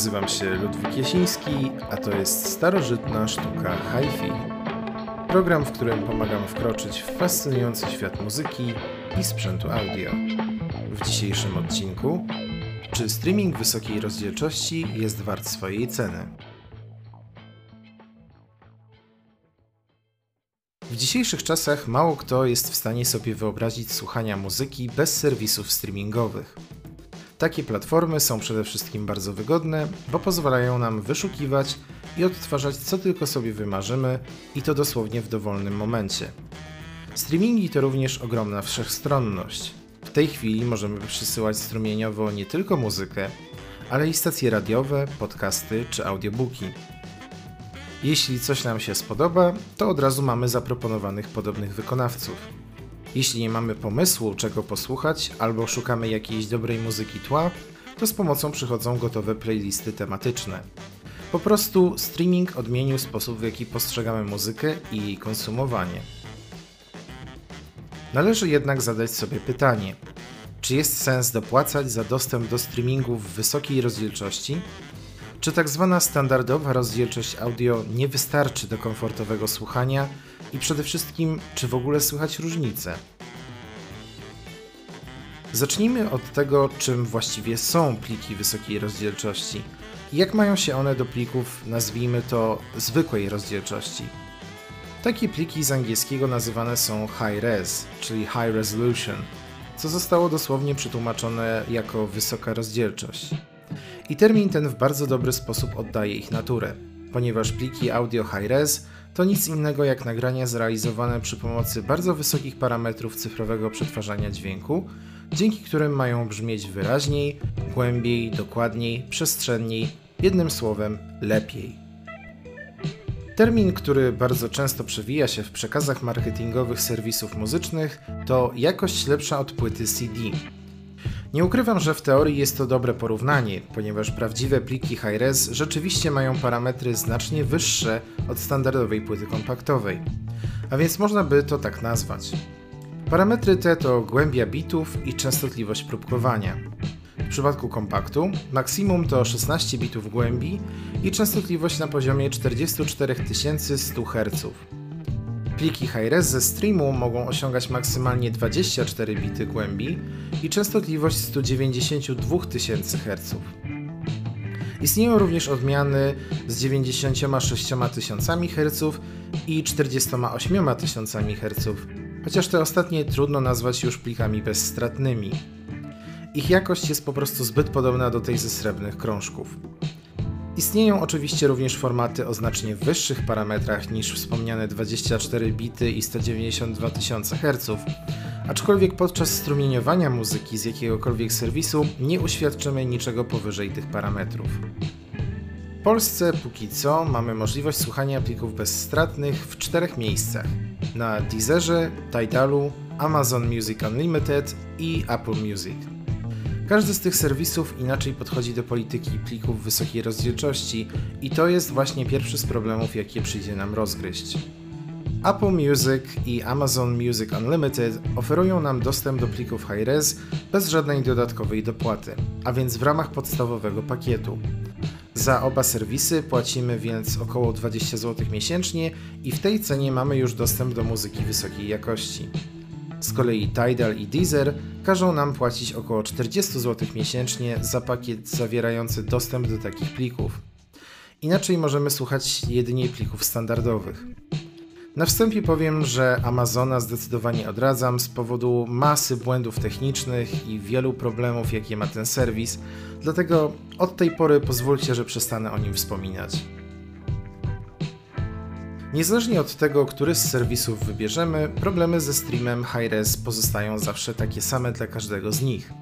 Nazywam się Ludwik Jasiński, a to jest starożytna sztuka hi-fi. Program, w którym pomagam wkroczyć w fascynujący świat muzyki i sprzętu audio. W dzisiejszym odcinku czy streaming wysokiej rozdzielczości jest wart swojej ceny? W dzisiejszych czasach mało kto jest w stanie sobie wyobrazić słuchania muzyki bez serwisów streamingowych. Takie platformy są przede wszystkim bardzo wygodne, bo pozwalają nam wyszukiwać i odtwarzać co tylko sobie wymarzymy i to dosłownie w dowolnym momencie. Streamingi to również ogromna wszechstronność. W tej chwili możemy przesyłać strumieniowo nie tylko muzykę, ale i stacje radiowe, podcasty czy audiobooki. Jeśli coś nam się spodoba, to od razu mamy zaproponowanych podobnych wykonawców. Jeśli nie mamy pomysłu, czego posłuchać, albo szukamy jakiejś dobrej muzyki tła, to z pomocą przychodzą gotowe playlisty tematyczne. Po prostu streaming odmienił sposób, w jaki postrzegamy muzykę i jej konsumowanie. Należy jednak zadać sobie pytanie: czy jest sens dopłacać za dostęp do streamingu w wysokiej rozdzielczości? Czy tak zwana standardowa rozdzielczość audio nie wystarczy do komfortowego słuchania i przede wszystkim, czy w ogóle słychać różnice? Zacznijmy od tego, czym właściwie są pliki wysokiej rozdzielczości i jak mają się one do plików, nazwijmy to, zwykłej rozdzielczości. Takie pliki z angielskiego nazywane są high res, czyli high resolution, co zostało dosłownie przetłumaczone jako wysoka rozdzielczość. I termin ten w bardzo dobry sposób oddaje ich naturę, ponieważ pliki audio high-res to nic innego jak nagrania zrealizowane przy pomocy bardzo wysokich parametrów cyfrowego przetwarzania dźwięku, dzięki którym mają brzmieć wyraźniej, głębiej, dokładniej, przestrzenniej, jednym słowem lepiej. Termin, który bardzo często przewija się w przekazach marketingowych serwisów muzycznych, to jakość lepsza od płyty CD. Nie ukrywam, że w teorii jest to dobre porównanie, ponieważ prawdziwe pliki high-res rzeczywiście mają parametry znacznie wyższe od standardowej płyty kompaktowej, a więc można by to tak nazwać. Parametry te to głębia bitów i częstotliwość próbkowania. W przypadku kompaktu maksimum to 16 bitów głębi i częstotliwość na poziomie 44 100 Hz. Pliki high-res ze streamu mogą osiągać maksymalnie 24 bity głębi i częstotliwość 192 000 Hz. Istnieją również odmiany z 96 tysiącami Hz i 48 tysiącami Hz, chociaż te ostatnie trudno nazwać już plikami bezstratnymi. Ich jakość jest po prostu zbyt podobna do tej ze srebrnych krążków. Istnieją oczywiście również formaty o znacznie wyższych parametrach niż wspomniane 24 bity i 192 tysiące Hz, aczkolwiek podczas strumieniowania muzyki z jakiegokolwiek serwisu nie uświadczymy niczego powyżej tych parametrów. W Polsce póki co mamy możliwość słuchania plików bezstratnych w czterech miejscach: na Deezerze, Tidalu, Amazon Music Unlimited i Apple Music. Każdy z tych serwisów inaczej podchodzi do polityki plików wysokiej rozdzielczości i to jest właśnie pierwszy z problemów, jakie przyjdzie nam rozgryźć. Apple Music i Amazon Music Unlimited oferują nam dostęp do plików high-res bez żadnej dodatkowej dopłaty, a więc w ramach podstawowego pakietu. Za oba serwisy płacimy więc około 20 zł miesięcznie i w tej cenie mamy już dostęp do muzyki wysokiej jakości. Z kolei Tidal i Deezer każą nam płacić około 40 zł miesięcznie za pakiet zawierający dostęp do takich plików. Inaczej możemy słuchać jedynie plików standardowych. Na wstępie powiem, że Amazona zdecydowanie odradzam z powodu masy błędów technicznych i wielu problemów, jakie ma ten serwis, dlatego od tej pory pozwólcie, że przestanę o nim wspominać. Niezależnie od tego, który z serwisów wybierzemy, problemy ze streamem high-res pozostają zawsze takie same dla każdego z nich.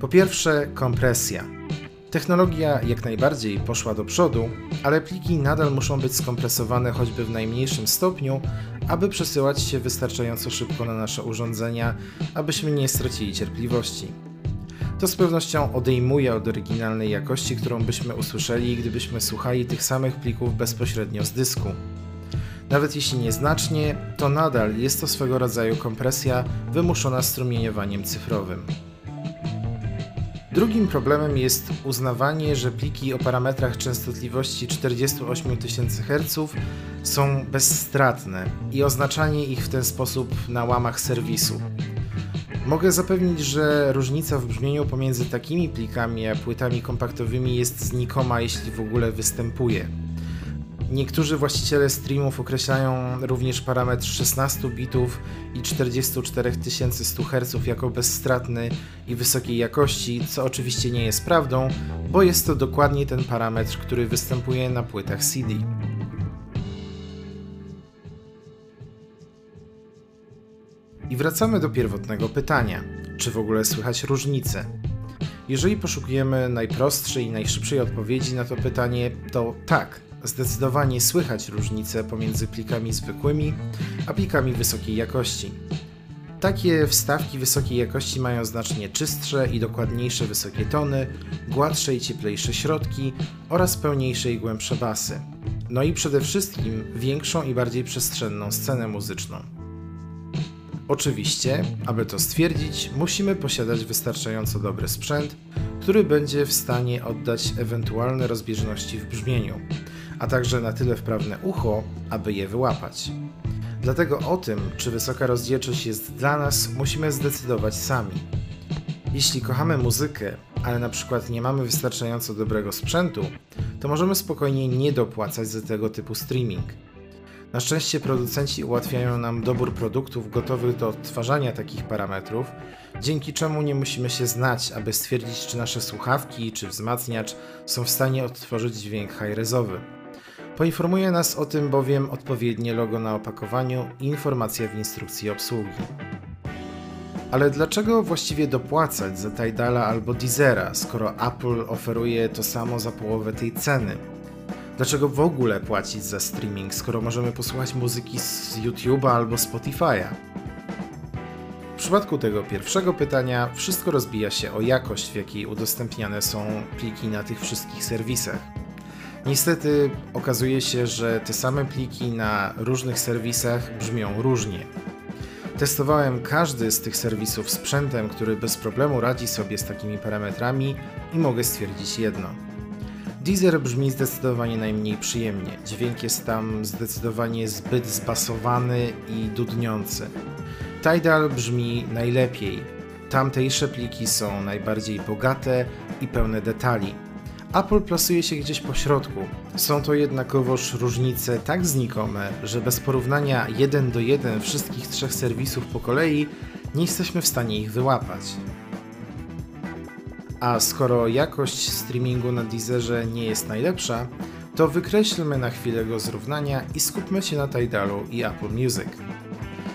Po pierwsze, kompresja. Technologia jak najbardziej poszła do przodu, ale pliki nadal muszą być skompresowane choćby w najmniejszym stopniu, aby przesyłać się wystarczająco szybko na nasze urządzenia, abyśmy nie stracili cierpliwości. To z pewnością odejmuje od oryginalnej jakości, którą byśmy usłyszeli, gdybyśmy słuchali tych samych plików bezpośrednio z dysku. Nawet jeśli nieznacznie, to nadal jest to swego rodzaju kompresja wymuszona strumieniowaniem cyfrowym. Drugim problemem jest uznawanie, że pliki o parametrach częstotliwości 48 000 Hz są bezstratne i oznaczanie ich w ten sposób na łamach serwisu. Mogę zapewnić, że różnica w brzmieniu pomiędzy takimi plikami a płytami kompaktowymi jest znikoma, jeśli w ogóle występuje. Niektórzy właściciele streamów określają również parametr 16 bitów i 44 100 Hz jako bezstratny i wysokiej jakości, co oczywiście nie jest prawdą, bo jest to dokładnie ten parametr, który występuje na płytach CD. I wracamy do pierwotnego pytania: czy w ogóle słychać różnice? Jeżeli poszukujemy najprostszej i najszybszej odpowiedzi na to pytanie, to tak, zdecydowanie słychać różnice pomiędzy plikami zwykłymi a plikami wysokiej jakości. Takie wstawki wysokiej jakości mają znacznie czystsze i dokładniejsze wysokie tony, gładsze i cieplejsze środki oraz pełniejsze i głębsze basy. No i przede wszystkim większą i bardziej przestrzenną scenę muzyczną. Oczywiście, aby to stwierdzić, musimy posiadać wystarczająco dobry sprzęt, który będzie w stanie oddać ewentualne rozbieżności w brzmieniu, a także na tyle wprawne ucho, aby je wyłapać. Dlatego o tym, czy wysoka rozdzielczość jest dla nas, musimy zdecydować sami. Jeśli kochamy muzykę, ale na przykład nie mamy wystarczająco dobrego sprzętu, to możemy spokojnie nie dopłacać za tego typu streaming. Na szczęście producenci ułatwiają nam dobór produktów gotowych do odtwarzania takich parametrów, dzięki czemu nie musimy się znać, aby stwierdzić, czy nasze słuchawki czy wzmacniacz są w stanie odtworzyć dźwięk high-rezowy. Poinformuje nas o tym bowiem odpowiednie logo na opakowaniu i informacja w instrukcji obsługi. Ale dlaczego właściwie dopłacać za Tidala albo Deezera, skoro Apple oferuje to samo za połowę tej ceny? Dlaczego w ogóle płacić za streaming, skoro możemy posłuchać muzyki z YouTube'a albo Spotify'a? W przypadku tego pierwszego pytania wszystko rozbija się o jakość, w jakiej udostępniane są pliki na tych wszystkich serwisach. Niestety okazuje się, że te same pliki na różnych serwisach brzmią różnie. Testowałem każdy z tych serwisów sprzętem, który bez problemu radzi sobie z takimi parametrami i mogę stwierdzić jedno. Deezer brzmi zdecydowanie najmniej przyjemnie. Dźwięk jest tam zdecydowanie zbyt zbasowany i dudniący. Tidal brzmi najlepiej. Tamtejsze pliki są najbardziej bogate i pełne detali. Apple plasuje się gdzieś po środku. Są to jednakowoż różnice tak znikome, że bez porównania 1 do 1 wszystkich trzech serwisów po kolei nie jesteśmy w stanie ich wyłapać. A skoro jakość streamingu na Deezerze nie jest najlepsza, to wykreślmy na chwilę go z równania i skupmy się na Tidalu i Apple Music.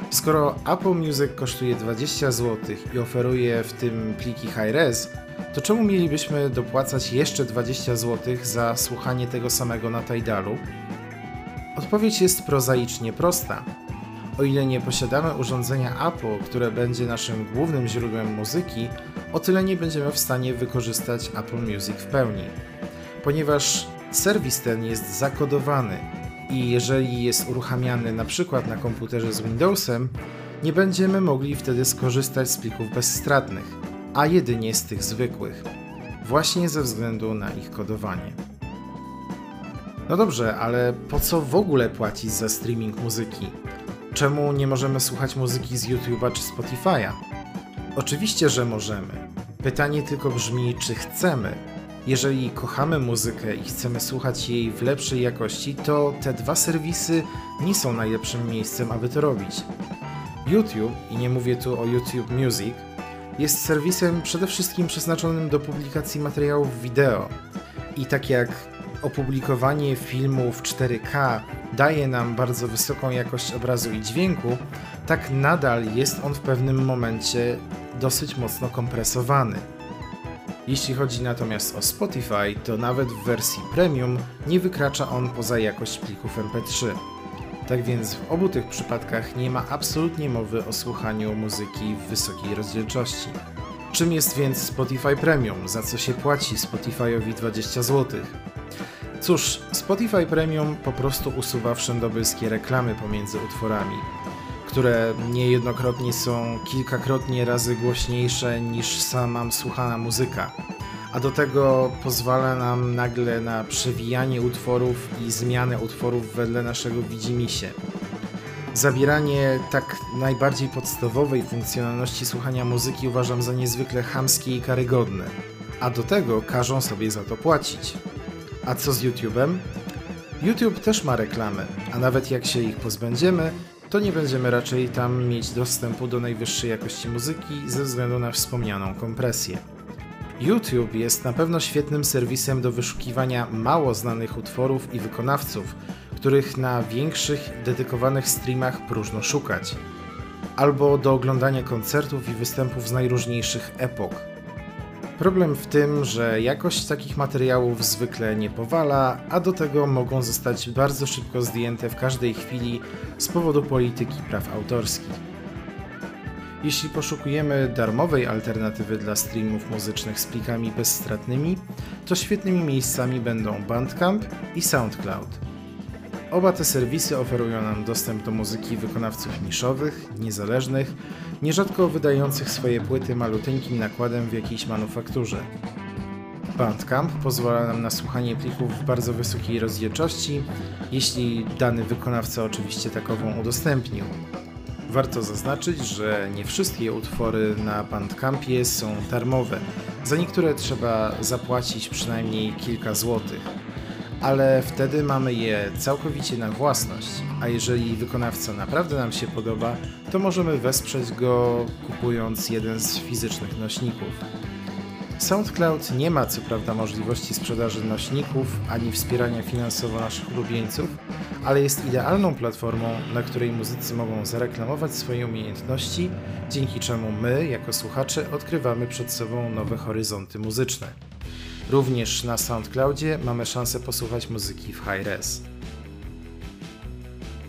Skoro Apple Music kosztuje 20 zł i oferuje w tym pliki high-res, to czemu mielibyśmy dopłacać jeszcze 20 zł za słuchanie tego samego na Tidalu? Odpowiedź jest prozaicznie prosta. O ile nie posiadamy urządzenia Apple, które będzie naszym głównym źródłem muzyki, o tyle nie będziemy w stanie wykorzystać Apple Music w pełni. Ponieważ serwis ten jest zakodowany i jeżeli jest uruchamiany na przykład na komputerze z Windowsem, nie będziemy mogli wtedy skorzystać z plików bezstratnych, a jedynie z tych zwykłych, właśnie ze względu na ich kodowanie. No dobrze, ale po co w ogóle płacić za streaming muzyki? Czemu nie możemy słuchać muzyki z YouTube'a czy Spotify'a? Oczywiście, że możemy. Pytanie tylko brzmi, czy chcemy. Jeżeli kochamy muzykę i chcemy słuchać jej w lepszej jakości, to te dwa serwisy nie są najlepszym miejscem, aby to robić. YouTube, i nie mówię tu o YouTube Music, jest serwisem przede wszystkim przeznaczonym do publikacji materiałów wideo. I tak jak opublikowanie filmu w 4K daje nam bardzo wysoką jakość obrazu i dźwięku, tak nadal jest on w pewnym momencie dosyć mocno kompresowany. Jeśli chodzi natomiast o Spotify, to nawet w wersji premium nie wykracza on poza jakość plików MP3. Tak więc w obu tych przypadkach nie ma absolutnie mowy o słuchaniu muzyki w wysokiej rozdzielczości. Czym jest więc Spotify Premium? Za co się płaci Spotify'owi 20 zł? Cóż, Spotify Premium po prostu usuwa wszędobylskie reklamy pomiędzy utworami, które niejednokrotnie są kilkakrotnie razy głośniejsze niż sama słuchana muzyka. A do tego pozwala nam nagle na przewijanie utworów i zmianę utworów wedle naszego widzimisię. Zabieranie tak najbardziej podstawowej funkcjonalności słuchania muzyki uważam za niezwykle chamskie i karygodne, a do tego każą sobie za to płacić. A co z YouTube'em? YouTube też ma reklamy, a nawet jak się ich pozbędziemy, to nie będziemy raczej tam mieć dostępu do najwyższej jakości muzyki ze względu na wspomnianą kompresję. YouTube jest na pewno świetnym serwisem do wyszukiwania mało znanych utworów i wykonawców, których na większych, dedykowanych streamach próżno szukać, albo do oglądania koncertów i występów z najróżniejszych epok. Problem w tym, że jakość takich materiałów zwykle nie powala, a do tego mogą zostać bardzo szybko zdjęte w każdej chwili z powodu polityki praw autorskich. Jeśli poszukujemy darmowej alternatywy dla streamów muzycznych z plikami bezstratnymi, to świetnymi miejscami będą Bandcamp i SoundCloud. Oba te serwisy oferują nam dostęp do muzyki wykonawców niszowych, niezależnych, nierzadko wydających swoje płyty maluteńkim nakładem w jakiejś manufakturze. Bandcamp pozwala nam na słuchanie plików w bardzo wysokiej rozdzielczości, jeśli dany wykonawca oczywiście takową udostępnił. Warto zaznaczyć, że nie wszystkie utwory na Bandcampie są darmowe. Za niektóre trzeba zapłacić przynajmniej kilka złotych ale wtedy mamy je całkowicie na własność, a jeżeli wykonawca naprawdę nam się podoba, to możemy wesprzeć go kupując jeden z fizycznych nośników. SoundCloud nie ma co prawda możliwości sprzedaży nośników ani wspierania finansowo naszych ulubieńców, ale jest idealną platformą, na której muzycy mogą zareklamować swoje umiejętności, dzięki czemu my, jako słuchacze, odkrywamy przed sobą nowe horyzonty muzyczne. Również na SoundCloudzie mamy szansę posłuchać muzyki w high res.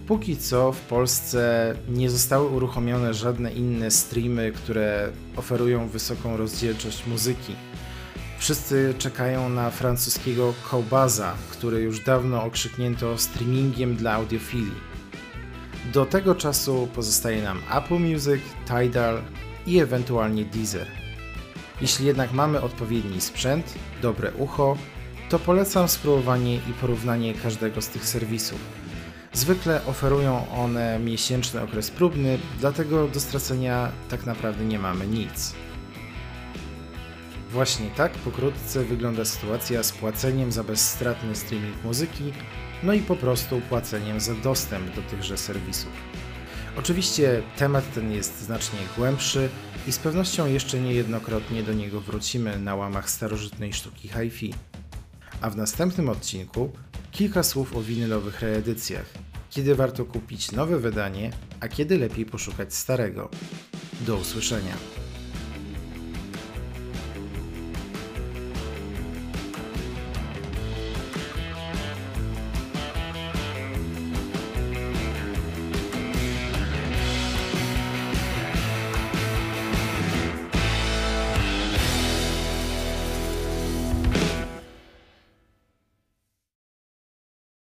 Póki co w Polsce nie zostały uruchomione żadne inne streamy, które oferują wysoką rozdzielczość muzyki. Wszyscy czekają na francuskiego Kobaza, który już dawno okrzyknięto streamingiem dla audiofilii. Do tego czasu pozostaje nam Apple Music, Tidal i ewentualnie Deezer. Jeśli jednak mamy odpowiedni sprzęt, dobre ucho, to polecam spróbowanie i porównanie każdego z tych serwisów. Zwykle oferują one miesięczny okres próbny, dlatego do stracenia tak naprawdę nie mamy nic. Właśnie tak pokrótce wygląda sytuacja z płaceniem za bezstratny streaming muzyki, no i po prostu płaceniem za dostęp do tychże serwisów. Oczywiście temat ten jest znacznie głębszy i z pewnością jeszcze niejednokrotnie do niego wrócimy na łamach starożytnej sztuki hi-fi. A w następnym odcinku kilka słów o winylowych reedycjach, kiedy warto kupić nowe wydanie, a kiedy lepiej poszukać starego. Do usłyszenia.